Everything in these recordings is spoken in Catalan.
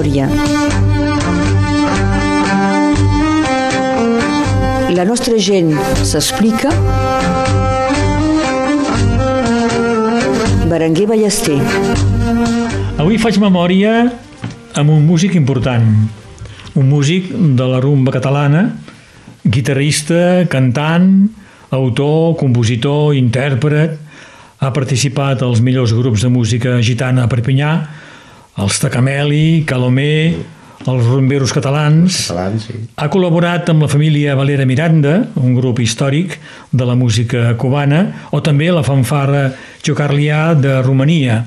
memòria. La nostra gent s'explica. Berenguer Ballester. Avui faig memòria amb un músic important, un músic de la rumba catalana, guitarrista, cantant, autor, compositor, intèrpret, ha participat als millors grups de música gitana a Perpinyà, els Tacameli, Calomé, els rumberos catalans. Catalans, sí. Ha col·laborat amb la família Valera Miranda, un grup històric de la música cubana, o també la fanfarra Jocarlià de Romania.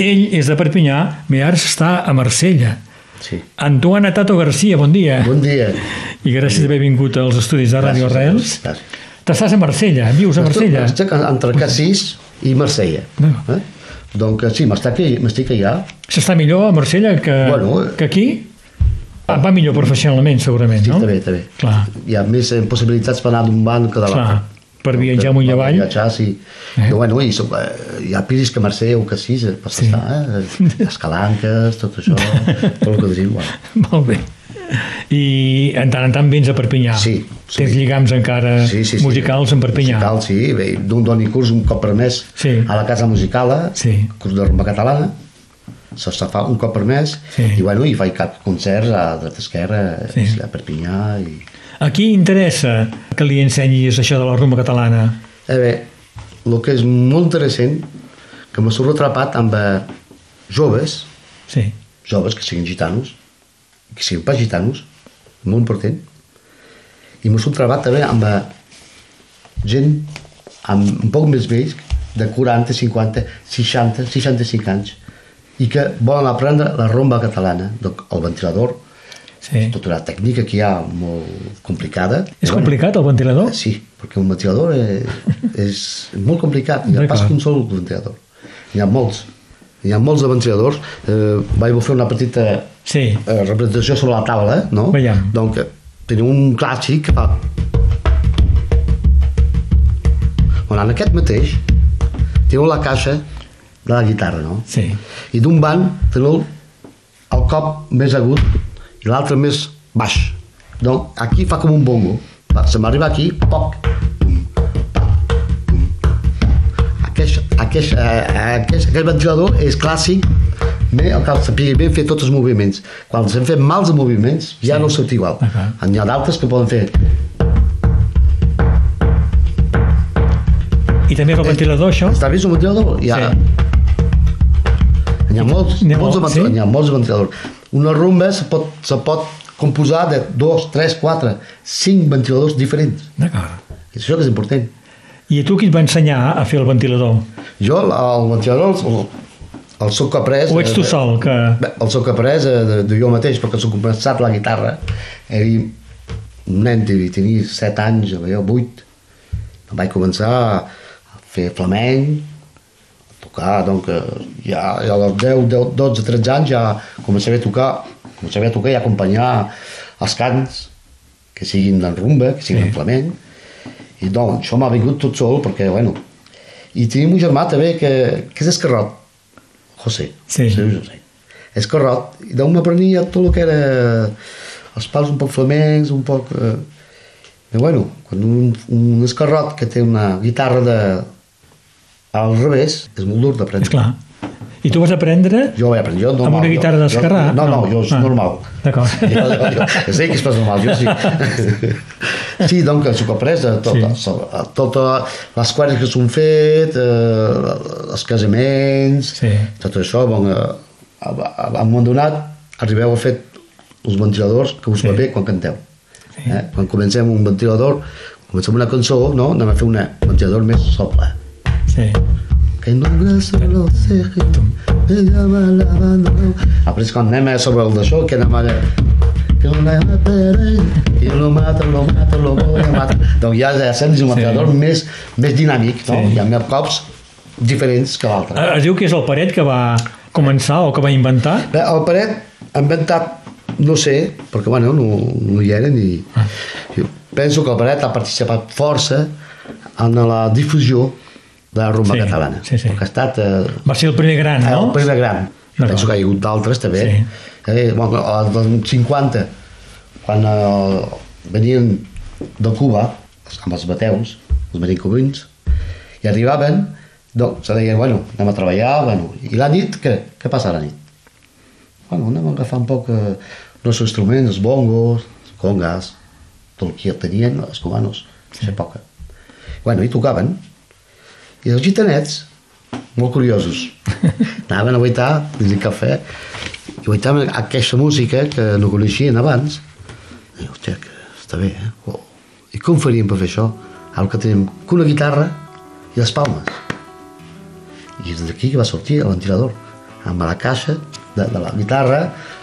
Ell és de Perpinyà, ara està a Marsella. sí. Antoine Tato Garcia, bon dia. Bon dia. I gràcies d'haver vingut als estudis de Ràdio Arrels. T'estàs a Marsella, vius a Marsella. Estic entre Cassis i Marsella. No. Eh? Donc, sí, m'estic allà. S'està millor a Marsella que, Bueno, eh. que aquí? Ah, va millor professionalment, segurament, Sí, no? també, també. Clar, Hi ha més eh, possibilitats per anar d'un banc que de l'altre. Per viatjar amunt i avall. Per viatjar, sí. Eh? Bueno, i, so- eh, hi ha piris que Marsella o Cassis, eh, per Sí. sí. estar, eh? Escalanques, tot això, tot el que diu. Bueno. Molt bé. I en tant en tant vens a Perpinyà. Sí, sí. Tens lligams encara musicals en Perpinyà. Musical, sí. Bé, d'un doni curs un cop per mes Sí. a la Casa Musical, Sí. curs de rumba catalana. Se'ls fa un cop per mes Sí. i, bueno, i faig cap concerts a dreta esquerra, Sí. sí. a Perpinyà i... A qui interessa que li ensenyis això de la rumba catalana? Eh bé, el que és molt interessant que me surt atrapat amb eh, joves, Sí. joves que siguin gitanos, que siguin pas gitanos, molt important, i me surt atrapat també amb eh, gent amb un poc més vells, de 40, 50, 60, 65 anys, i que volen aprendre la rumba catalana, donc el ventilador, sí. tota la tècnica que hi ha molt complicada. És complicat, el ventilador? Sí, perquè un ventilador és, és molt complicat. Hi ha pas un sol ventilador. Hi ha molts. Hi ha molts de. Eh, vaig fer una petita Sí. eh, representació sobre la taula, no? Veiem. Donc, eh, tenim un clàssic que fa... Bueno, en aquest mateix teniu la caixa de la guitarra, no? Sí. I d'un banc teniu el cop més agut i l'altre més baix. Donc, aquí fa com un bongo. Va, Se m'arriba aquí, poc. Aquest, aquest, eh, aquest, aquest ventilador és clàssic, bé, el cal saber ben fer tots els moviments. Quan s'han fet mals moviments, ja Sí. no surt igual. D'acord. N'hi ha d'altres que poden fer I també el ventilador, això? Està vist un ventilador? Hi ha, Sí. N'hi ha molts, N'hi ha molts, molts, sí? ha molts ventiladors. Una rumba se pot, se pot composar de dos, tres, quatre, cinc ventiladors diferents. D'acord. Això que és important. I a tu qui et va ensenyar a fer el ventilador? Jo, el, ventilador, el, el soc après... O ets tu eh, sol, que... Bé, el soc après eh, de, de jo mateix, perquè soc començat la guitarra. Era un nen, tenir 7 anys, o jo 8. Vaig començar a fer flamenc, a tocar, doncs eh, ja, ja als 10, 10, 12, 13 anys ja començava a tocar, començava a tocar i a acompanyar els cants, que siguin en rumba, que siguin Sí. en flamenc. I doncs, això m'ha vingut tot sol, perquè, bueno... I tenim un germà també que, que és escarrot, José. Sí. José, José. Escarrot. I d'on m'aprenia tot el que era els pals un poc flamencs, un poc... Eh... Però bueno, quan un, un escarrot que té una guitarra de... al revés, és molt dur d'aprendre. Esclar. I tu vas aprendre Jo vaig aprendre, jo normal. amb una guitarra jo- d'esquerrà? No, no, jo és Ah, normal. D'acord. Jo, jo, jo, jo sé que és pas normal, jo sí. Sí, doncs, soc après de tot, Sí. sí. totes les quares que s'han fet, eh, els casaments, Sí. tot això, bon, eh, a, a, a un donat arribeu a fer els ventiladors que us Sí. va bé quan canteu. Eh? Quan comencem un ventilador, comencem una cançó, no? anem a fer un ventilador més sople. Sí. Que no abrazo los ejes, me llama la abandonó. Après, quan anem a sobre el d'això, que anem allà... Que no la mataré, i lo mata, lo mata, lo voy a matar. doncs ja, ja sents un Sí. més, més dinàmic, no? Sí. Hi ha més cops diferents que l'altre. Eh, Es diu que és el Paret que va començar o que va inventar? Bé, el paret ha inventat, no sé, perquè bueno, no, no hi eren i Ah. jo penso que el paret ha participat força en la difusió de la rumba Sí, catalana. sí, sí. Perquè ha estat eh, Va ser el primer gran, no? el primer gran. Penso que hi ha hagut d'altres també. Sí. Eh, bueno, als dels 50, quan eh, venien de Cuba, amb els bateus, els manicobins, i arribaven, doncs se deien, bueno, anem a treballar, bueno, i la nit, què? Què passa a la nit? Bueno, anem a agafar un poc eh, els instruments, els bongos, els congas, tot el que tenien els cubanos, sí. època. Bueno, i tocaven. I els gitanets, molt curiosos, anaven a guaitar dins el cafè i guaitaven aquesta música que no coneixien abans. I, hòstia, que està bé, eh? Oh. I com faríem per fer això? Ara que tenim una guitarra i les palmes. I és d'aquí que va sortir el ventilador, amb la caixa de, de la guitarra,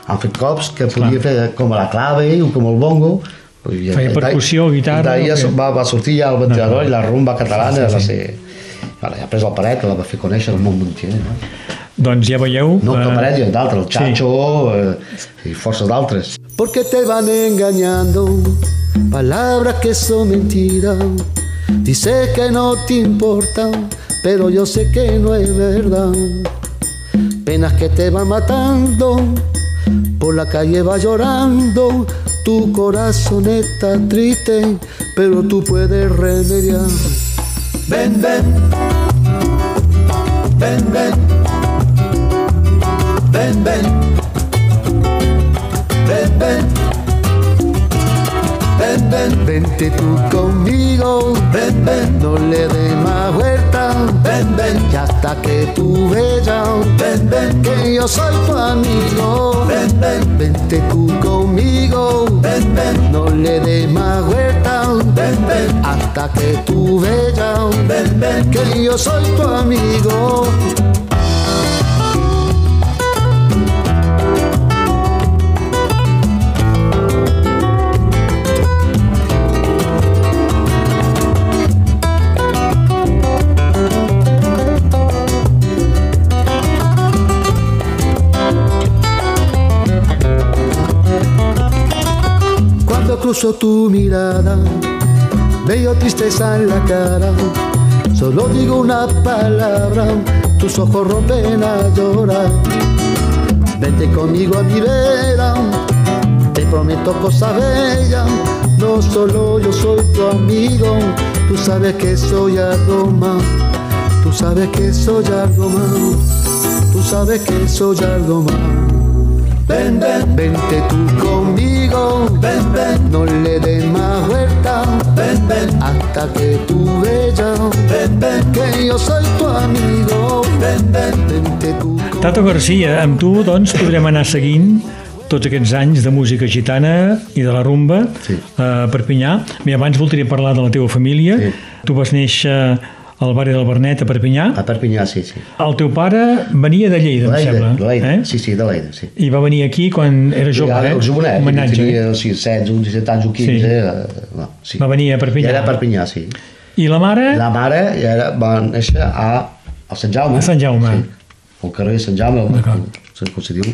han fet cops que podia fer com la clave o com el bongo, i, Feia percussió, guitarra, què? va, va sortir ja el ventilador i la rumba catalana Sí, sí, va sí. ser... Vale, ja ha pres el paret, que la va fer conèixer al món munter. No, Doncs ja veieu... no el eh, paret i d'altres, el Chacho eh, i d'altres. Porque te van engañando, palabras que son mentiras. Dice que no te importa, pero yo sé que no es verdad. Penas que te van matando, por la calle va llorando. Tu corazón está triste, pero tú puedes remediar. Ven, ven, ven, ven, ven, ven, ven, ven. Ven, ven, vente tú conmigo, ven, ven, no le des más vuelta, ven, ven, y hasta que tú veas, ven, ven, que yo soy tu amigo, ven, ven, vente tú conmigo, ven, ven, no le des más vuelta, ven, ven, hasta que tú veas, ven, ven, que yo soy tu amigo. Tu mirada, veo tristeza en la cara. Solo digo una palabra, tus ojos rompen a llorar. Vente conmigo a mi vera, te prometo cosas bellas. No solo yo soy tu amigo, tú sabes que soy algo más. Tú sabes que soy algo más. Tú sabes que soy algo más. Ven, ven, vente tú conmigo, ven, ven, no le des más vuelta, ven, ven, hasta que tú veas, ven, ven, que yo soy tu amigo, ven, ven, vente tú conmigo. Tato Garcia, amb tu doncs podrem anar seguint tots aquests anys de música gitana i de la rumba Sí. a Perpinyà. Bé, abans voldria parlar de la teva família. Sí. Tu vas néixer al barri del Bernet, a Perpinyà. A Perpinyà, sí, sí. El teu pare venia de Lleida, em Lleida, sembla. de Lleida, eh? sí, sí, de Lleida, sí. I va venir aquí quan era jove, Ja, eh? El jovenet, Homenatge. tenia sí, 16, uns 17 anys o 15. Sí. eh, no, sí. Va venir a Perpinyà. Ja era a Perpinyà, sí. I la mare? La mare ja era, va néixer a, a Sant Jaume. A Sant Jaume. Sí. Al carrer Sant Jaume, el, com se diu,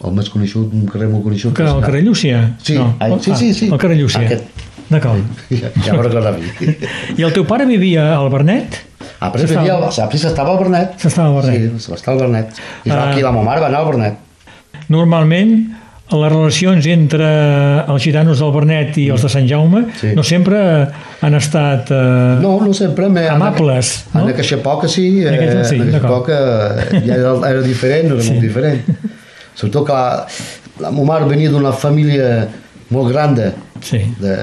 el més coneixut, un carrer molt coneixut. El carrer Llúcia? Sí, ai, sí, sí, sí. El carrer Llúcia. Aquest. D'acord. Ja, ja m'ho mi. I el teu pare vivia al Bernet? Après S'estava- vivia, després estava al Bernet. S'estava al Bernet. Sí, estava al Bernet. I Ah. aquí la meva mare va anar al Bernet. Normalment, les relacions entre els gitanos del Bernet i els de Sant Jaume Sí. no sempre han estat... Eh, No, no sempre. Me, Amables, En, no? en època sí, En eh, aquesta sí, en aquesta d'acord. època ja era, era diferent, era Sí. molt diferent. Sobretot que la, la meva mare venia d'una família molt gran de, Sí. de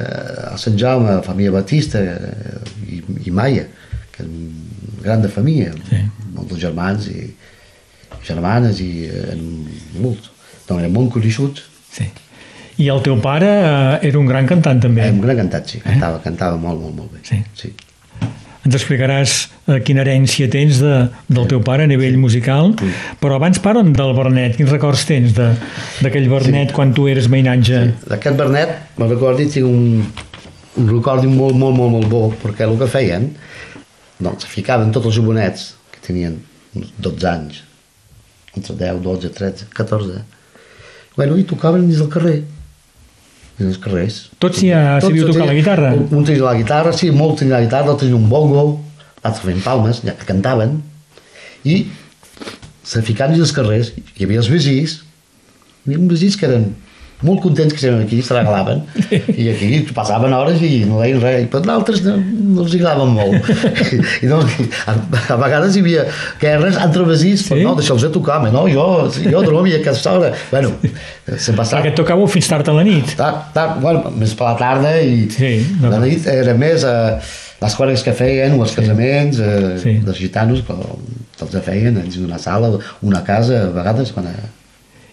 a Sant Jaume, família Batista eh, i, i Maia, que és una gran de família, Sí. molts germans i germanes i eh, molts. Doncs eren molt coneixuts. sí. I el teu pare eh, era un gran cantant també. Era un gran cantat, sí. Cantava, cantava molt, molt, molt bé. Sí. sí. Ens explicaràs eh, quina herència tens de, del teu pare a nivell musical, però abans parlem del Bernet. Quins records tens d'aquell Bernet quan tu eres mainatge? D'aquest Bernet, me'n recordi, tinc un, un record molt, molt, molt, molt bo, perquè el que feien, doncs, ficaven tots els jovenets, que tenien uns 12 anys, entre 10, 12, 13, 14, bueno, i tocaven dins del carrer, dins els carrers. Tots ja sabíeu Tots tocar la guitarra? Un, un tenia la guitarra, sí, molts tenien la guitarra, altres tenien un bongo, altres feien palmes, ja que cantaven, i se ficaven els carrers, hi havia els veïns, Hi havia uns veïns que eren molt contents que eren aquí, se regalaven, i aquí passaven hores i no deien res, i per d'altres no, no els agradaven molt. I, no, a, a vegades hi havia guerres entre veïns, sí? però no, deixa'ls de tocar, no, jo, jo dormia a casa hora. Bueno, se passava... Perquè tocàveu fins tard a la nit. Tard, tard, bueno, més per la tarda i Sí, no. la nit era més eh, les coses que feien, o els casaments eh, Sí. dels gitanos, però els feien dins d'una sala, una casa, a vegades quan...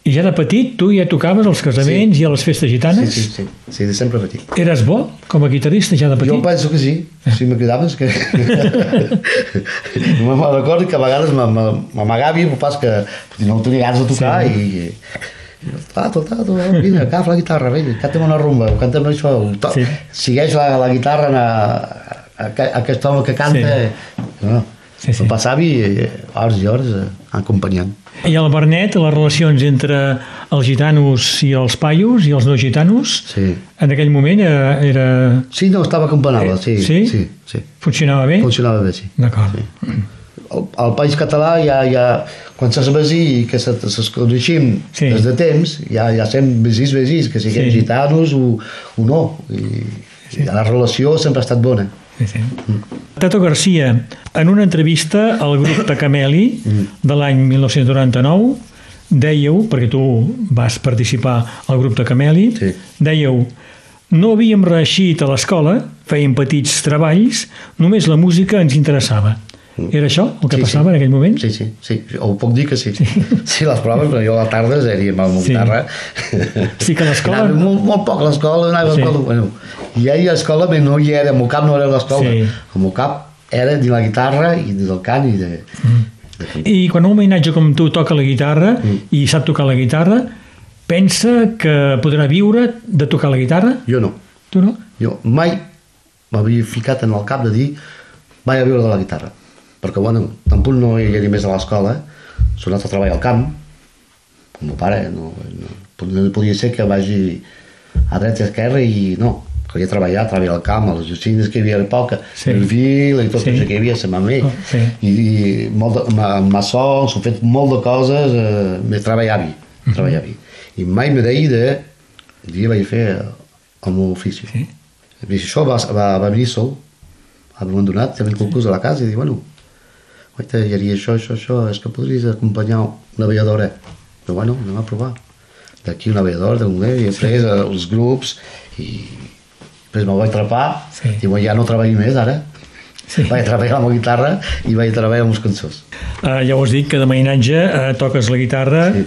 eh, I ja de petit tu ja tocaves als casaments i a les festes Sí, gitanes? sí, sí, sí, de sempre petit. Eres bo com a guitarrista ja de petit? Jo penso que sí, si me cridaves que... no me'n recordo que a vegades m'amagava i pas que no tenia ganes de tocar sí. i... Tato, tato, vine, agafa la guitarra, vine, canta'm una rumba, canta'm això, to... Sí. sí. segueix la, la guitarra a, a, a, a aquest home que canta. Sí. No, Sí, sí. Em passava i eh, hores i hores eh, acompanyant. I al Bernet, les relacions entre els gitanos i els paios i els no gitanos, Sí. en aquell moment era, era... Sí, no, estava acompanyada, sí, Sí? sí, sí. funcionava bé? Funcionava bé, sí. D'acord. Sí. Al, al País Català ja, ja quan se sabesí i que se, se coneixem Sí. des de temps, ja, ja sem vesís, vesís, que siguem sí. gitanos o, o no. I, sí. i la relació sempre ha estat bona. Sí, sí. Tato Garcia, en una entrevista al grup de Cameli de l'any 1999, dèieu, perquè tu vas participar al grup de Cameli, Sí. dèieu, no havíem reeixit a l'escola, fèiem petits treballs, només la música ens interessava. Era això el que Sí, passava sí. en aquell moment? Sí, sí, sí, ho puc dir que sí. Sí, sí les proves, però jo a la tarda seria amb la Sí. guitarra. Sí que a l'escola- Anava molt, molt poc a l'escola, anava Sí. sí. a l'escola. Bueno, I ahir a l'escola no hi era, el meu cap no era a l'escola. Sí. El meu cap era dins la guitarra i dins el cant i de... de... I quan un mainatge com tu toca la guitarra i sap tocar la guitarra, pensa que podrà viure de tocar la guitarra? Jo no. Tu no? Jo mai m'havia ficat en el cap de dir vaig a viure de la guitarra. Perquè, bueno, tampoc no hi havia més a l'escola, s'ha anat a treballar al camp, el meu pare, no, no, no podia ser que vagi a dreta i a esquerra i no, calia treballar, treballar al camp, a les oficines que hi havia a l'època, Sí. el vil i tot Sí. això que hi havia, se m'ha Oh, sí. I, i molt de, ma, maçons, s'ho fet molt de coses, eh, me treballava, Mhm. treballava. I mai me deia de, dia vaig fer el meu ofici. Sí. I això va, va, va venir sol, abandonat, també el concurs a la casa i diu, bueno, guaita, hi hauria això, això, això, és que podries acompanyar una balladora. Però bueno, anem a provar. D'aquí una balladora, d'un i després eh, els grups, i després me vaig atrapar, Sí. i bueno, ja no treballo més ara. Sí. Vaig treballar amb la guitarra i vaig treballar amb les cançons. Uh, ja ho has dit, que de mainatge uh, toques la guitarra, Sí.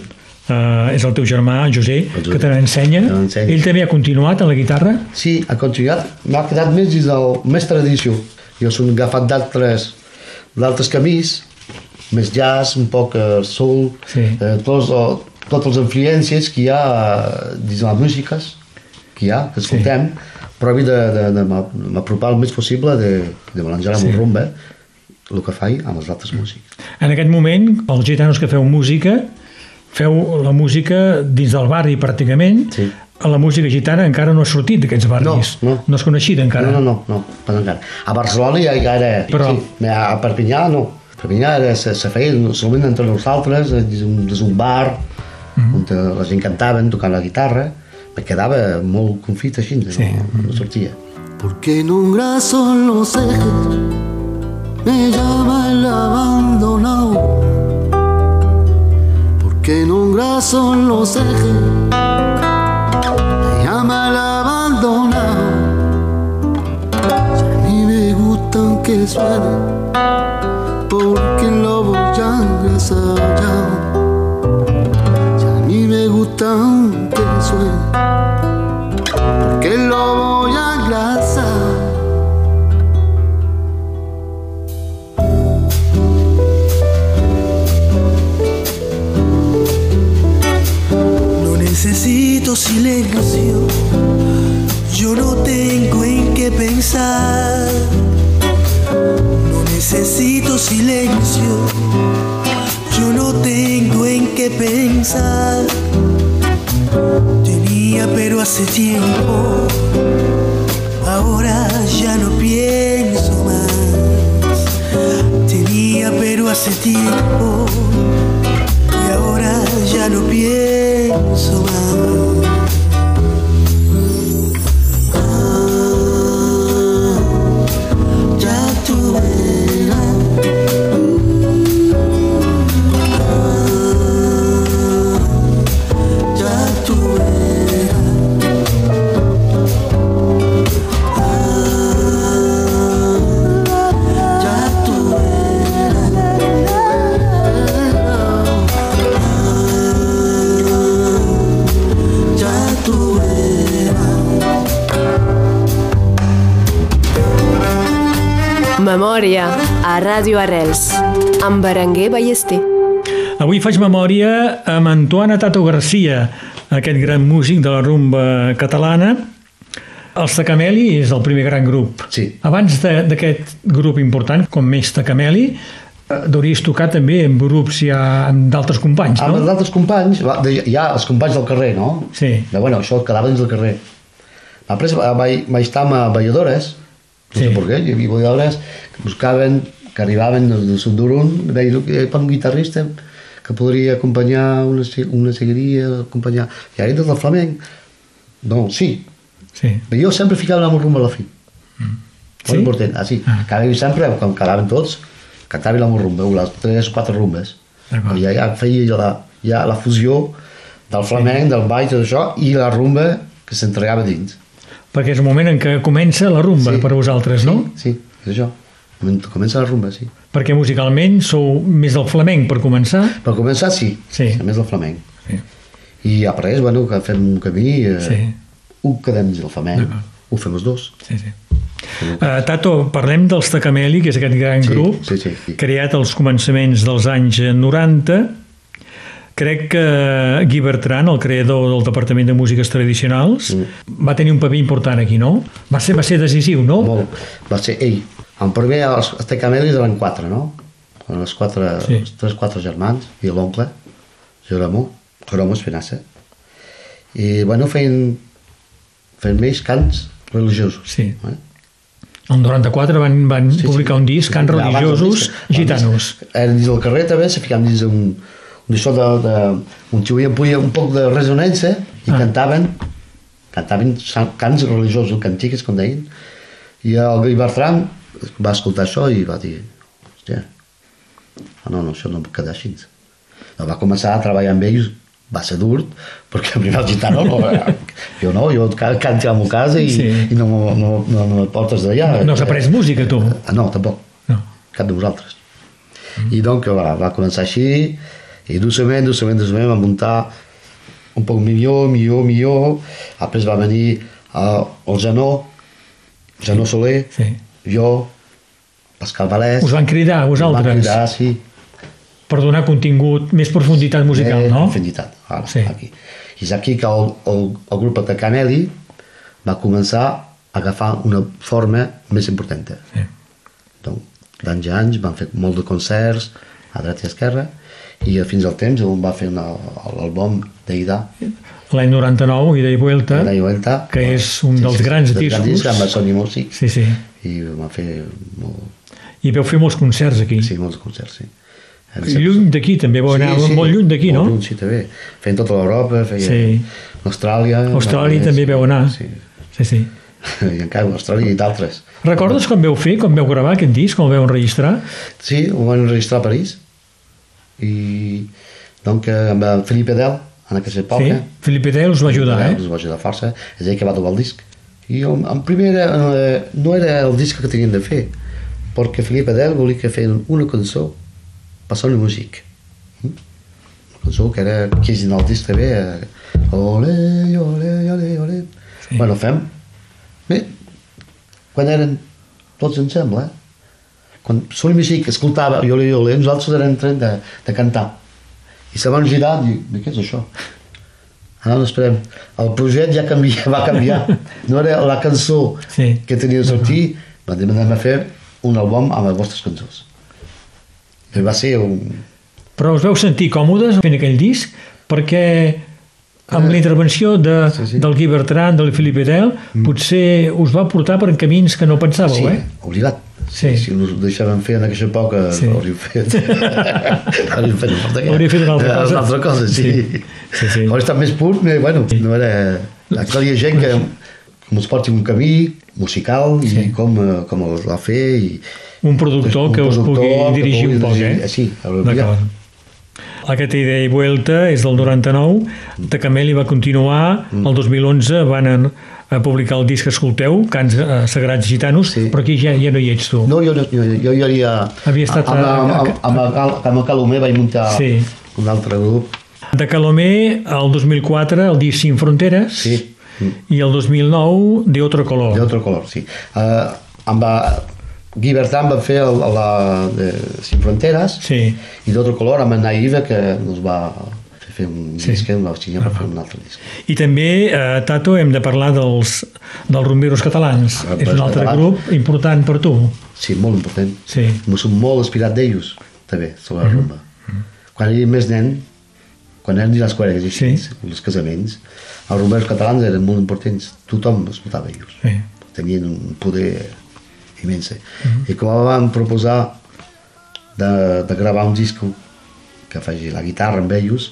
uh, és el teu germà, José, El José. que te n'ensenya. Ell també ha continuat a la guitarra? Sí, ha continuat, m'ha quedat més dins del, més tradició. Jo soc agafat d'altres d'altres camins, més jazz, un poc eh, soul, Sí. eh, tots, o, totes les influències que hi ha eh, dins les músiques que hi ha, que escoltem, provi de, de, de m'ap- m'apropar el més possible de, de melanjar amb Sí. sí. el rumba el que faig amb els altres músics. En aquest moment, els gitanos que feu música, feu la música dins del barri pràcticament, Sí. La música gitana encara no ha sortit d'aquests barris. No, no. no és coneixida encara. No, no, no, no, encara. A Barcelona ja, ja era... Però- Sí, a Perpinyà no. A Perpinyà era, se, se feia solament entre nosaltres, eh, dins un, dins un bar, Mhm. on eh, la gent cantaven, tocant la guitarra, me quedava molt confit així, Sí. no, no sortia. Porque en un brazo los ejes me llama el abandonado. Porque en un brazo los ejes que suene porque el lobo ya ensayado. Y a mí me gustan que suene porque el lobo ya engrasa. Memòria a Ràdio Arrels amb Berenguer Ballester. Avui faig memòria amb Antoine Tato Garcia, aquest gran músic de la rumba catalana. Els Tacameli és el primer gran grup. Sí. Abans de- d'aquest grup important, com més Tacameli, eh, deuries tocar també en grups ja amb d'altres companys, Amb no? altres companys, va, de, ja els companys del carrer, no? Sí. De, bueno, això quedava dins del carrer. Després va- vaig, vaig estar amb balladores, no Sí. sé per què, hi havia balladores que buscaven, que arribaven del, del sud d'Urun, deien que per un guitarrista que podria acompanyar una, una seguiria, acompanyar... I ara del flamenc. No, sí. Sí. Jo sempre ficava el rumba a la fi. Sí? Molt important, ah, sí. Ah. Cada sempre, quan quedaven tots, cantaven amb el rumba, les tres o quatre rumbes. I ja, ja feia la, ja la fusió del flamenc, del ball, tot això, i la rumba que s'entregava dins. Perquè és el moment en què comença la rumba Sí. per vosaltres, no? Sí, és això. Comen- Comença la rumba, sí. Perquè musicalment sou més del flamenc per començar. Per començar, sí. Sí. A més del flamenc. Sí. I après, bueno, que fem un camí, eh, Sí. un quedem del flamenc, ho fem els dos. Sí, sí. Uh, Tato, parlem dels Tacameli, que és aquest gran Sí, grup, sí, sí, sí. creat als començaments dels anys 90. Crec que Guy Bertran, el creador del Departament de Músiques Tradicionals, Mm. va tenir un paper important aquí, no? Va ser, va ser decisiu, no? Molt. Va ser ell. En primer, els, Tecamelis eren quatre, no? Eren els quatre, Sí. els tres, quatre germans, i l'oncle, Jeromo, Jeromo Espinassa. I, bueno, feien, feien més cants religiosos. Sí. Eh? El 94 van, van Sí, sí. publicar un disc, cants Abans religiosos disc, gitanos. Eren dins del carrer també, se ficaven dins d'un un d'això de, de, un xiuia puia un poc de resonància i Ah. cantaven cantaven cants religiosos, cantiques, com deien. I el Guy Bertran va escoltar això i va dir, hòstia, ah, no, no, això no pot quedar així. Va començar a treballar amb ells, va ser dur, perquè primer el gitano no, jo no, jo ca- canto a la casa i, Sí. i no, no, no, no, no me portes d'allà. No s'ha après música, tu? Ah, no, tampoc No. cap de vosaltres. I doncs va, va començar així, i docement, docement, docement, va muntar un poc millor, millor, millor. Després va venir uh, el Janó, Janó Soler, Sí. jo, Pascal Valès. Us van cridar, vosaltres, Van cridar, sí. per donar contingut, més profunditat musical, Eh, no? Infinitat, ara, Sí. aquí. I és aquí que el, el, el grup de Canelli va començar a agafar una forma més important. Sí. Donc, d'anys a anys van fer molt de concerts a dreta i a esquerra i fins al temps on va fer l'àlbum d'Ida L'any 99, Ida i Vuelta, de Vuelta que és un dels grans dels grans discos. amb Sony Music Sí, sí. i va fer molt, I veu fer molts concerts aquí. sí, molts concerts sí. Lluny d'aquí també, vau anar molt lluny d'aquí, no? molt lluny, sí, també fent tota l'Europa feia Sí. Austràlia Austràlia també veu anar. sí. Sí, sí. i encara Austràlia i d'altres Recordes com veu fer, com veu gravar aquest disc, com el veu enregistrar? Sí, ho van enregistrar a París i donc eh, amb el Felipe Del en aquesta època Sí. Felipe Del us va ajudar, eh? Us va ajudar força, és ell que va trobar el disc. I en primer eh, no era el disc que tenien de fer, perquè Felipe Del volia que feien una cançó passant la música. Mm? Una cançó que era que és en el disc també, eh, ole, ole, ole, ole. Sí. Bueno, fem. Bé, quan eren tots ensemble, eh? Quan Sol Music escoltava Iole Iole, nosaltres érem tren de, de cantar. I se van girar i dic, què és això? Ara no esperem. El projecte ja canvia, va canviar. No era la cançó Sí. que tenia de sortir, va dir, anem a fer un àlbum amb les vostres cançons. I va ser un... Però us veu sentir còmodes fent aquell disc perquè amb la intervenció de, Sí, sí. del Guy Bertran, del Felipe Del, potser us va portar per camins que no pensàveu, Sí, eh? obligat. Sí. Si us deixaven fer en aquesta època, Sí. sí. hauríem fet. hauríem fet. Hauríem fet una altra Eh, cosa. Una altra cosa, sí. Sí. Sí, sí. Hauria estat més pur, però, bueno, no era... Actual hi ha gent que com es porti un camí musical i Sí. com, eh, com el va fer i Un productor Un que us productor pugui que dirigir pugui un poc, dirigir- eh? sí, D'acord. Aquesta idea i vuelta és del 99, de Cameli va continuar, el 2011 van a, a publicar el disc Escolteu, Cants eh, Sagrats Gitanos, Sí. però aquí ja, ja no hi ets tu. No, jo, jo, jo, jo hi havia... Estat Amb, a- amb, amb, amb, amb, amb el Calomer vaig muntar Sí. un altre grup. De Calomé, el 2004, el disc Sin Fronteres, Sí. i el 2009, De Otro Color. De otro color, sí. Uh, em Bertran va fer el, la de Sin Fronteres Sí. i d'altre color amb en Naiva que ens va fer, fer un Sí. disc, una hòstia per fer un altre disc. I també, eh, Tato, hem de parlar dels, dels rumberos catalans. Ah, És un altre catalans. grup important per tu. Sí, molt important. Sí. M'ho som molt inspirat d'ells, també, sobre Mhm. la rumba. Quan era més nen, quan eren les quadres i així, Sí. els casaments, els rumberos catalans eren molt importants. Tothom escoltava ells. Sí. Tenien un poder immens. Mhm. I com vam proposar de, de gravar un disco que faci la guitarra amb ells,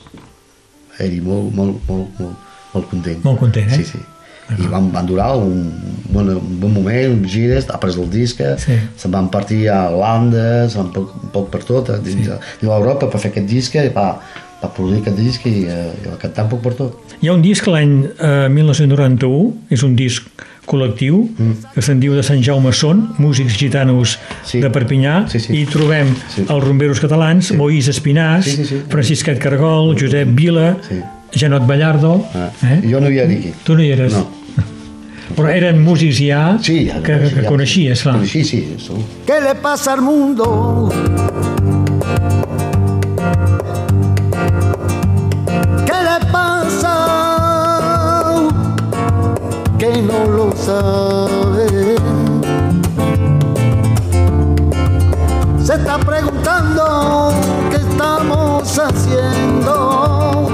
era molt, molt, molt, molt, molt content. Molt content, eh? Sí, sí. I van, van durar un, bon, un bon moment, gires, després del disc, Sí. se'n van partir a Holanda, se'n van poc, un poc per tot, a, dins, sí. a, a Europa per fer aquest disc, i va, va produir aquest disc i, eh, i va cantar un poc per tot. Hi ha un disc l'any eh, 1991, és un disc col·lectiu, mm. que se'n diu de Sant Jaume Son, músics gitanos Sí. de Perpinyà, Sí, sí. i trobem Sí. els rumberos catalans, sí. Moïs Espinàs, Sí, sí, sí. Franciscat Cargol, Josep Vila, Sí. Janot Ballardo... Ah. Eh? Jo no hi era aquí. Tu no hi eres? No. Però eren músics ja Sí, ja, que, que, ja, coneixies, clar. Sí, sí, segur. ¿Qué le pasa al mundo? ¿Qué le pasa? Que no Se está preguntando qué estamos haciendo.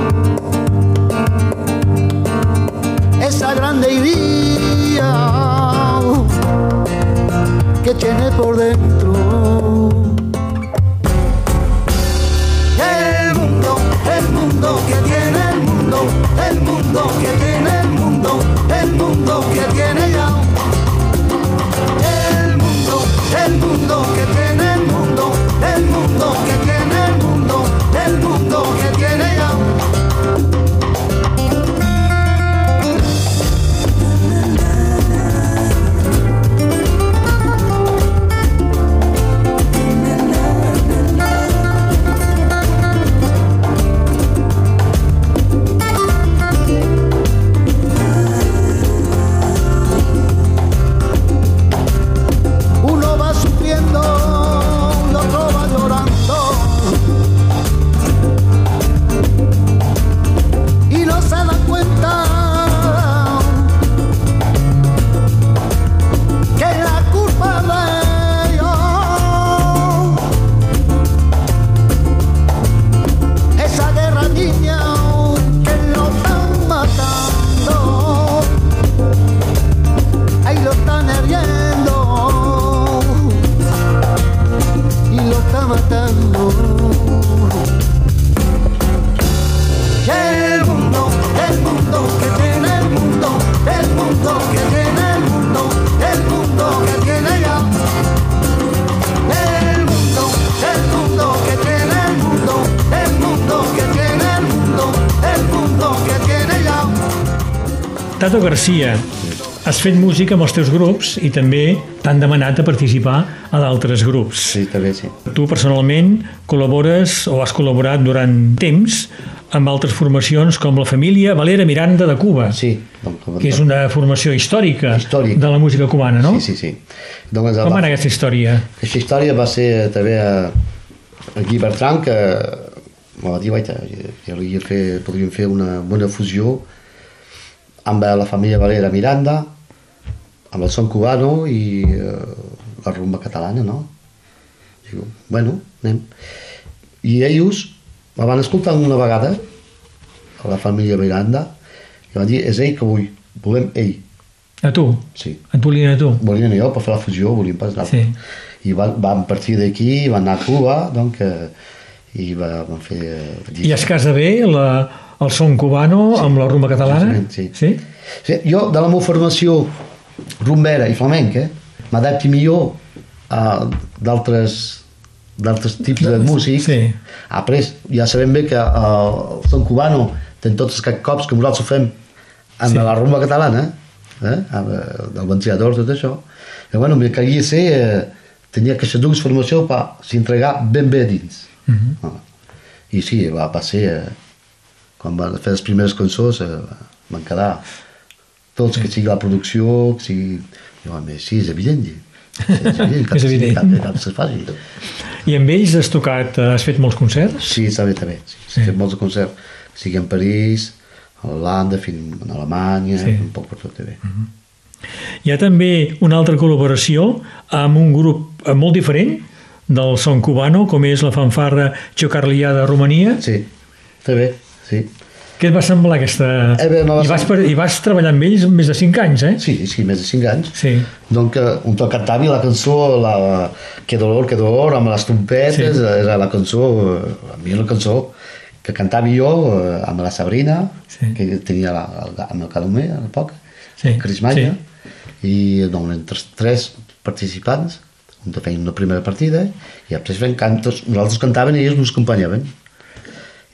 Esa grande idea que tiene por dentro. Tato Garcia, has fet música amb els teus grups i també t'han demanat a participar a d'altres grups. Sí, també sí. Tu personalment col·labores o has col·laborat durant temps amb altres formacions com la família Valera Miranda de Cuba, Sí. Que és una formació històrica Històric. de la música cubana, no? Sí, sí, sí. Doncs, Com va anar aquesta història? Aquesta història va ser també a, a Guy Bertran que me va dir, guaita, ja podríem fer, podríem fer una bona fusió amb la família Valera Miranda, amb el son cubano i eh, la rumba catalana, no? Digo, bueno, anem. I ells me van escoltar una vegada, a la família Miranda, i van dir, és ell que vull, volem ell. A tu? Sí. Et volien a tu? volien jo per fer la fusió, volien pas anar. Sí. I van, van partir d'aquí, van anar a Cuba, doncs, eh, i va, van fer... Eh, I es casa bé la, el son cubano amb la rumba catalana? Sí. sí? Sí, jo, de la meva formació rumbera i flamenca, m'adapti millor a d'altres d'altres tipus de músics. Sí. Après, ja sabem bé que uh, el son cubano té tots aquests cops que nosaltres fem amb Sí. la rumba catalana, eh? amb, eh, del ventilador, tot això. I bueno, me calia ser, eh, tenia aquestes dues formacions per s'entregar ben bé dins. Mhm. ah. I sí, va, va ser, eh, quan van fer les primeres cançons, eh, van quedar tots, que sigui la producció, que sigui... Jo, més, sí, és evident. Sí, sí, És evident. Cap, cap, se faci. I amb ells has tocat, has fet molts concerts? Sí, també, també. Sí, sí. He fet molts concerts, sigui en París, a Holanda, fins a Alemanya, Sí. un poc per tot també. Mm -hmm. Hi ha també una altra col·laboració amb un grup eh, molt diferent del son cubano, com és la fanfarra Xocarlià de Romania. Sí, també, sí. Què et va semblar aquesta... Eh bé, va I, vas, per... I vas treballar amb ells més de 5 anys, eh? Sí, sí, més de 5 anys. Sí. Donc, eh, un to cantava la cançó, la, que dolor, que dolor, amb les trompetes, Sí. era la cançó, la cançó que cantava jo eh, amb la Sabrina, Sí. que tenia la, el, amb el Calomer, a l'època, Sí, Crismalla, sí. i doncs, entre tres participants, un feien una primera partida, i després fent cantos, nosaltres cantaven i ells ens acompanyaven.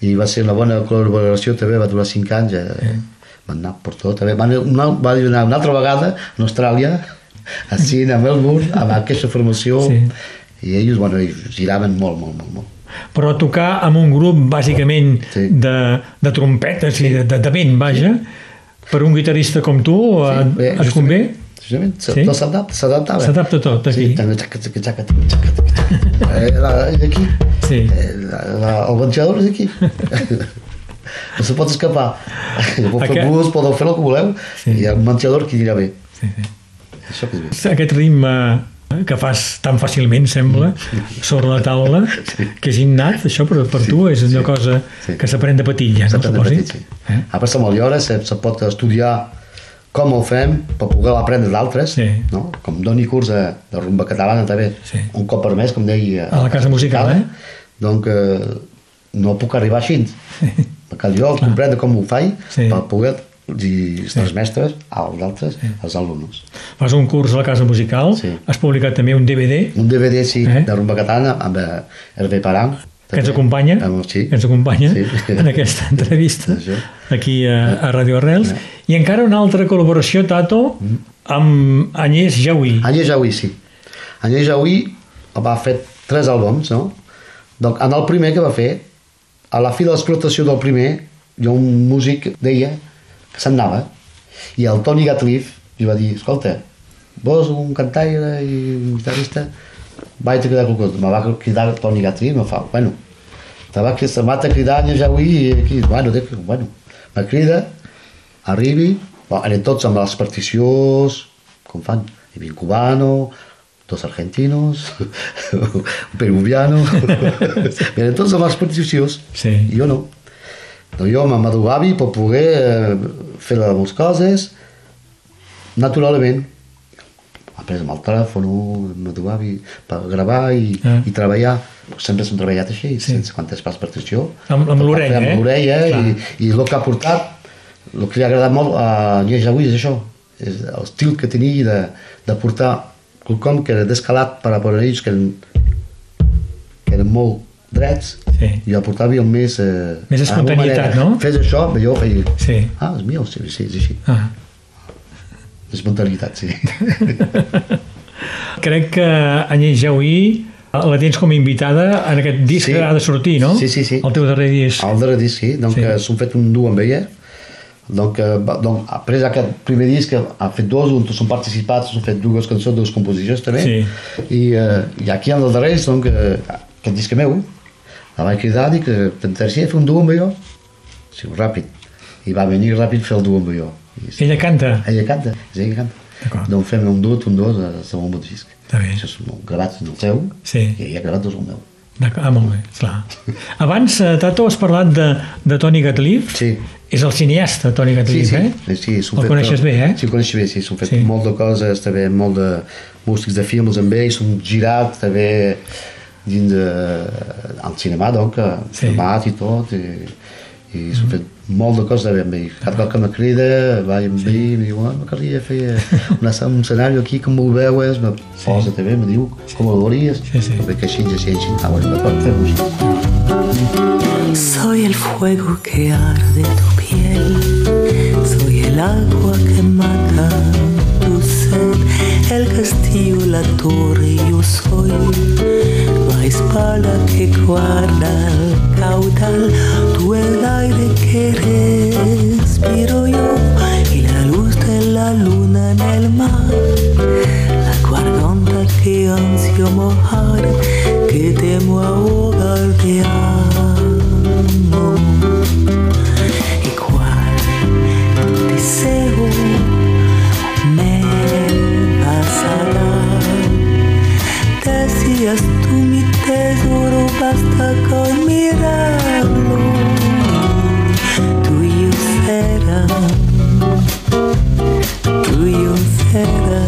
I va ser una bona col·laboració també, va durar 5 anys, eh, van anar per tot. També. Van, una, va anar una altra vegada a Austràlia, a Sydney, a Melbourne, amb aquesta formació, Sí. i ells bueno, giraven molt, molt, molt, molt. Però tocar amb un grup bàsicament Sí. de, de trompetes i de, de, de vent, vaja, per un guitarrista com tu, sí, bé, et convé? Justament, Sí? sí? tot s'adapta, s'adaptava. S'adapta tot, aquí. Sí, també xaca, xaca, xaca, xaca, xaca. Eh, la- És aquí. Sí. Eh, La, la, el ventilador és aquí. no se pot escapar. Podeu fer Aquest- bus, podeu fer el que voleu, Sí. i el ventilador aquí anirà bé. Sí, sí. Això que és bé. Aquest ritme que fas tan fàcilment, sembla, sobre la taula, que és innat, això per, per tu és una cosa Sí. que s'aprèn de petit, ja, no S'aprèn de petit, sí. Eh? A part, molt lliure, se, se pot estudiar com ho fem per poder aprendre d'altres, Sí. no? com doni curs de, de rumba catalana també, Sí. un cop per mes, com deia A la casa musical, eh? doncs eh, no puc arribar així perquè jo comprendre com ho faig Sí. per poder dir els sí. mestres als altres, als alumnes Fas un curs a la Casa Musical, Sí. has publicat també un DVD un DVD sí, Eh? de rumba catalana amb eh, Hervé Parang que ens acompanya, amb, sí. que ens acompanya Sí. en aquesta entrevista aquí a, a Radio Arrels. I encara una altra col·laboració, Tato, amb Agnès Jaui. Agnès Jaui, sí. Agnès Jaui va fer tres àlbums, no? Donc, en el primer que va fer, a la fi de l'explotació del primer, hi ha un músic deia que se'n anava, i el Tony Gatliff li va dir, escolta, vos un cantaire i un guitarrista, vaig a cridar qualque cosa. Me va cridar Tony Gatliff, me fa, bueno, te va, se va a cridar Agnès Jaui, i aquí, bueno, dic, bueno, me crida, arribi, bon, eren tots amb les particions, com fan, hi havia un cubano, dos argentinos, un peruviano, eren tots amb les particions, Sí. i jo no. Doncs jo m'adobavi per poder fer les meves coses naturalment. Après amb el telèfon, m'adobavi per gravar i, Ah. i treballar. Sempre hem treballat així, Sí. sense quantes pas partició. Amb- amb l'orella, eh? L'orella, Clar. i, i el que ha portat, el que li ha agradat molt a Agnès Jaui és això, és l'estil que tenia de, de portar quelcom que era descalat per a per ells, que eren, que eren molt drets, Sí. i jo portava el més... Eh, Més espontaneïtat, no? Fes això, jo feia... Sí. Ah, és meu, sí, sí, és així. Ah. Espontaneïtat, sí. Crec que Agnès Jaui la tens com a invitada en aquest disc Sí. que ha de sortir, no? Sí, sí, sí. El teu darrer disc. Al darrer disc, sí. Donc, Sí. s'han fet un duo amb ella. Donc, eh, va- donc, après aquest primer disc, ha fet dos, on són participats, s'han fet dues cançons, dues composicions també. Sí. I, eh, i aquí en el darrer, donc, eh, aquest disc meu, la vaig cridar, dic, eh, t'interessaria fer un duo amb jo? Sí, ràpid. I va venir ràpid fer el duo amb jo. Sí. Ella canta. Ella canta, és ella que canta. Donc fem un duet, un dos, al segon disc. Està bé. Això és molt gravat en el seu, Sí. i ella gravat dos al meu. D'acord, Ah, molt bé, clar. Abans, eh, Tato, has parlat de, de Toni Gatliff. Sí. És el cineasta, Toni Sí, Gatliff, sí, eh? sí, s'ho El fet- coneixes bé, eh? Sí, el coneixes bé, sí, s'han fet Sí. sí. molt de coses, també molt de músics de films amb ells, s'han girat també dins de, al cinema, donc, Sí. sí. filmat i tot, i, i s'han fet molt de coses amb ell. Cada cop que me crida, vaig amb ell, i em diu, ah, m'agradaria fer una, un escenari aquí, com ho veues, me posa també, me diu, com ho veuries, Sí, sí. perquè així, així, així, ah, bueno, d'acord, fem-ho així. Soy el fuego que arde tu piel, soy el agua que mata tu sed, el castillo, la torre, yo soy la espada que guarda el caudal, tú el aire que respiro yo y la luz de la luna en el mar, la guardonta te ansio mojar, que temo ahogar de amor. Mi tesoro, basta con mirarlo. Tuyo será, tuyo será,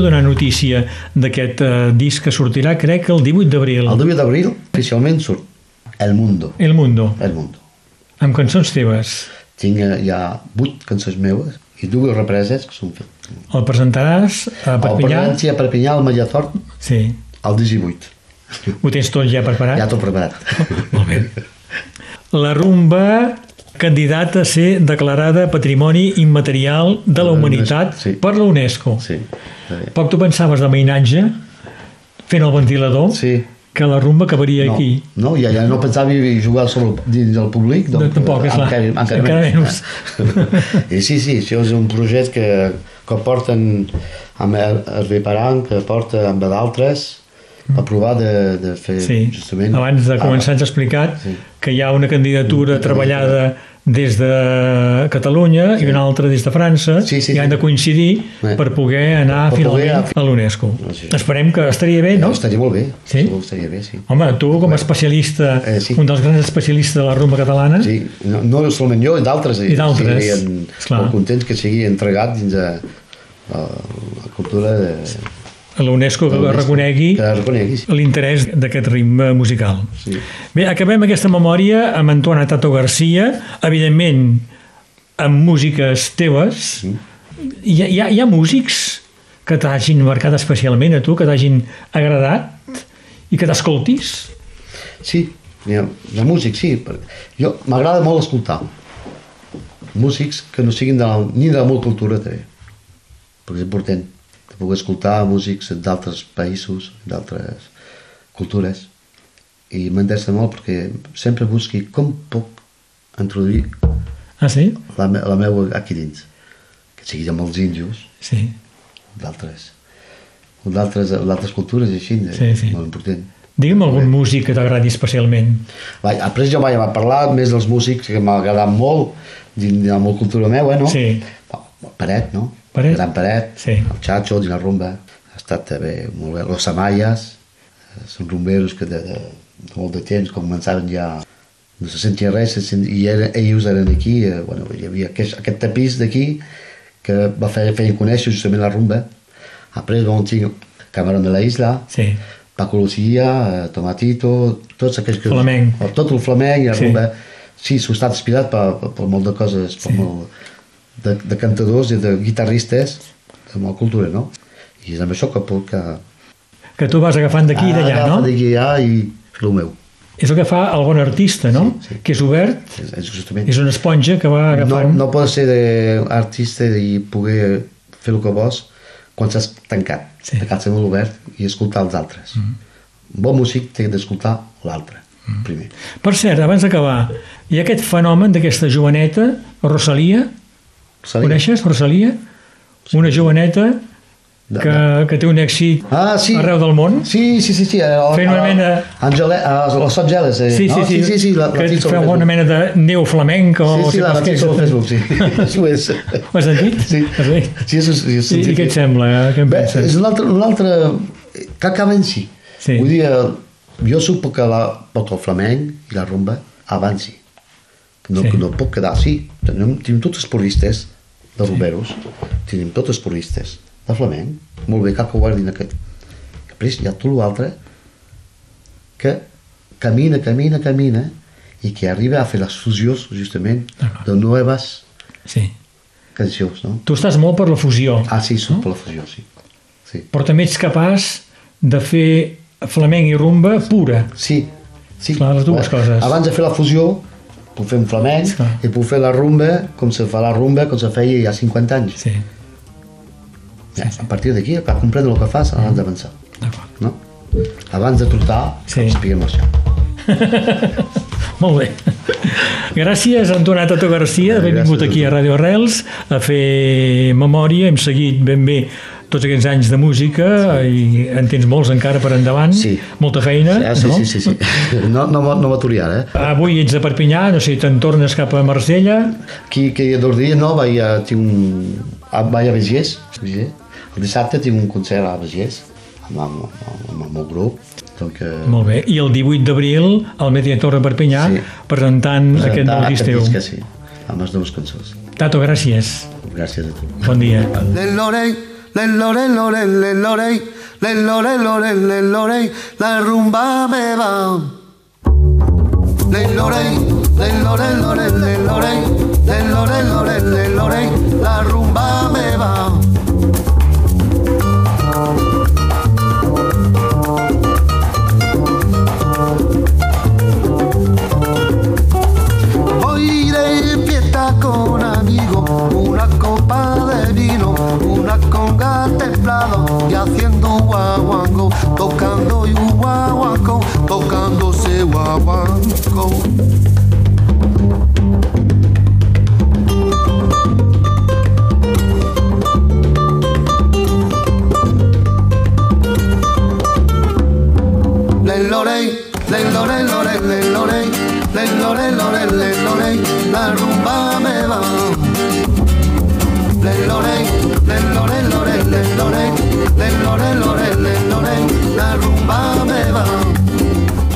de donar notícia d'aquest eh, disc que sortirà, crec que el 18 d'abril. El 18 d'abril oficialment surt El Mundo. El Mundo, El Mundo. amb cançons teves. Tinc eh, ja vuit cançons meves i dues represes que són fetes. El presentaràs a El Perpinyà? Perpinyà, a Perpinyà, al Mallathort, Sí. el 18. Ho tens tot ja preparat? Ja tot preparat. Molt bé. La rumba candidata a ser declarada Patrimoni Immaterial de la Humanitat Sí. per la UNESCO. Sí. Poc tu pensaves de mainatge, fent el ventilador, Sí. que la rumba acabaria No, aquí. no, ja, ja no pensava jugar sobre dins del públic. No, tampoc, és clar. Encara menys. I sí, sí, això és un projecte que, que porten amb el Hervé Paran, que porta amb d'altres, per provar de, de fer Sí. justament... Abans de començar ens ha explicat Sí. que hi ha una candidatura treballada des de Catalunya i una altra des de França Sí, sí, i han sí. de coincidir Bé. per poder anar Per poder finalment anar- a l'UNESCO. Sí. Esperem que estaria bé, no? No? Estaria molt bé. Sí? Segur que Estaria bé, sí. Home, tu com a especialista, Eh, sí. un dels grans especialistes de la rumba catalana, Sí, no, no solament jo, d'altres. I d'altres, esclar. molt contents que sigui entregat dins la, la cultura de... a la UNESCO que reconegui Que reconegui, sí. l'interès d'aquest ritme musical. Sí. Bé, acabem aquesta memòria amb Antoine Tato Garcia, evidentment amb músiques teves. Hi ha, hi ha, hi ha músics que t'hagin marcat especialment a tu, que t'hagin agradat i que t'escoltis? Sí, hi de músics, sí. Jo m'agrada molt escoltar músics que no siguin de la, ni de la meva cultura, també. Perquè és important poder escoltar músics d'altres països, d'altres cultures. I m'interessa molt perquè sempre busqui com puc introduir Ah, sí? la, me, la meva aquí dins. Que sigui amb els índios, Sí. d'altres d'altres cultures i així, Sí, sí. molt important. Digue'm algun músic que t'agradi especialment. Vaig, després jo vaig parlar més dels músics que m'ha agradat molt de la meva cultura meva, no? Sí. Paret, no? Paret. Gran Paret, Sí. el Chacho, dins la rumba. Ha estat també molt bé. Los Amayas, eh, són rumberos que de, de, de molt de temps començaven ja no se sentia res se sent, i era, ells eren aquí eh, bueno, hi havia aquest, aquest tapís d'aquí que va fer, feien conèixer justament la rumba après vam tenir Camarón de la Isla Sí. Paco Lucía, eh, Tomatito, tots aquells que... Flamenc. Tot el flamenc i la Sí. rumba. Sí, s'ho està inspirat per, per, per molt de coses, per Sí. molt de, de cantadors i de guitarristes de la cultura, no? I és amb això que. Que, Que tu vas agafant d'aquí i d'allà, no? D'aquí i allà i fer el meu. És el que fa el bon artista, no? Sí, sí. Que és obert, És, és justament... és una esponja que va no, agafant... no pots ser de artista i poder fer el que vols quan s'has tancat, Sí. tancat molt obert i escoltar els altres. Mm. Un bon músic té d'escoltar l'altre, mm. primer. Per cert, abans d'acabar, hi ha aquest fenomen d'aquesta joveneta, Rosalia, Salia. coneixes Rosalia? Una joveneta De- que, que té un èxit Ah, sí. arreu del món. Sí, sí, sí, sí. A, Fent una mena- Angele, a les Sotgeles, eh? Sí, sí, no? sí, sí, sí, sí, la, la que fa Facebook. una mena de neu flamenc o Sí, sí, la, la tinc sobre Facebook, sí. Això és. Ho has sentit? Sí. Has? Sí, és, és, és, I, I què et sembla? Què en Bé, penses? és un altre, un altre... Que acaba en si. Sí. Vull dir, jo supo que la, el flamenc i la rumba avanci. No, Sí. no pot quedar així. Tenim, tenim tots els puristes de rumberos, tenim tots els puristes de flamenc. Molt bé, cal que guardin aquest. Després hi ha tot l'altre que camina, camina, camina, i que arriba a fer les fusions, justament, de noves Sí. cançons, no? Tu estàs molt per la fusió, Ah, sí, soc per la fusió, sí. Sí, però també ets capaç de fer flamenc i rumba pura. sí. sí. Clar, les dues coses. Abans de fer la fusió, puc fer un flamenc Clar. i puc fer la rumba com se fa la rumba com se feia ja 50 anys. Sí, Ja, a partir d'aquí, per comprendre el que fas abans d'avançar. d'acord. No? Abans de trotar, Sí. ens piguem marxar. Molt bé. Gràcies, Antonat Tato Garcia, d'haver vingut aquí a Radio Arrels a fer memòria. Hem seguit ben bé tots aquests anys de música i en tens molts encara per endavant. Sí. Molta feina, Ah, sí, no? sí, sí, sí. No, no, no m'aturi ara, eh? Avui ets a Perpinyà, no sé, te'n tornes cap a Marsella. Aquí, que dos dies no, vaig a, tinc un, a, vaig a Begés, Begés. El dissabte tinc un concert a Begés, amb, amb, amb, amb el meu grup. Donc, eh, Molt bé. I el 18 d'abril, al Mediator de Perpinyà, Sí. presentant aquest nou disc teu. disc, sí, amb les dues cançons. Tato, gràcies. Gràcies a tu. Bon dia. Lorey, le lorey, lorey, le lorey, le lorey, lorey, le lorey, la rumba me va. Le lorey, le lorey, lorey, le lorey, le lorey, lorey, le lorey, la rumba me va. Voy de fiesta con amigos, una copa de vino, una conga y haciendo guaguanco, tocando y guaguanco, tocándose guaguanco. Le lorey, le lorey, lorey, le lorey, le lorey, le lorey, la rumba me va. Le lorey, le lorey, la rumba me va.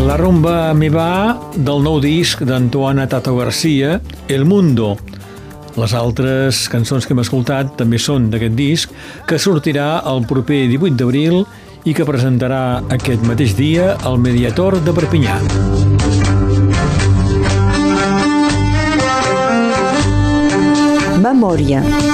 La me va del nou disc d'Antoana Tato Garcia, El Mundo. Les altres cançons que hem escoltat també són d'aquest disc, que sortirà el proper 18 d'abril i que presentarà aquest mateix dia al Mediator de Perpinyà. Memòria.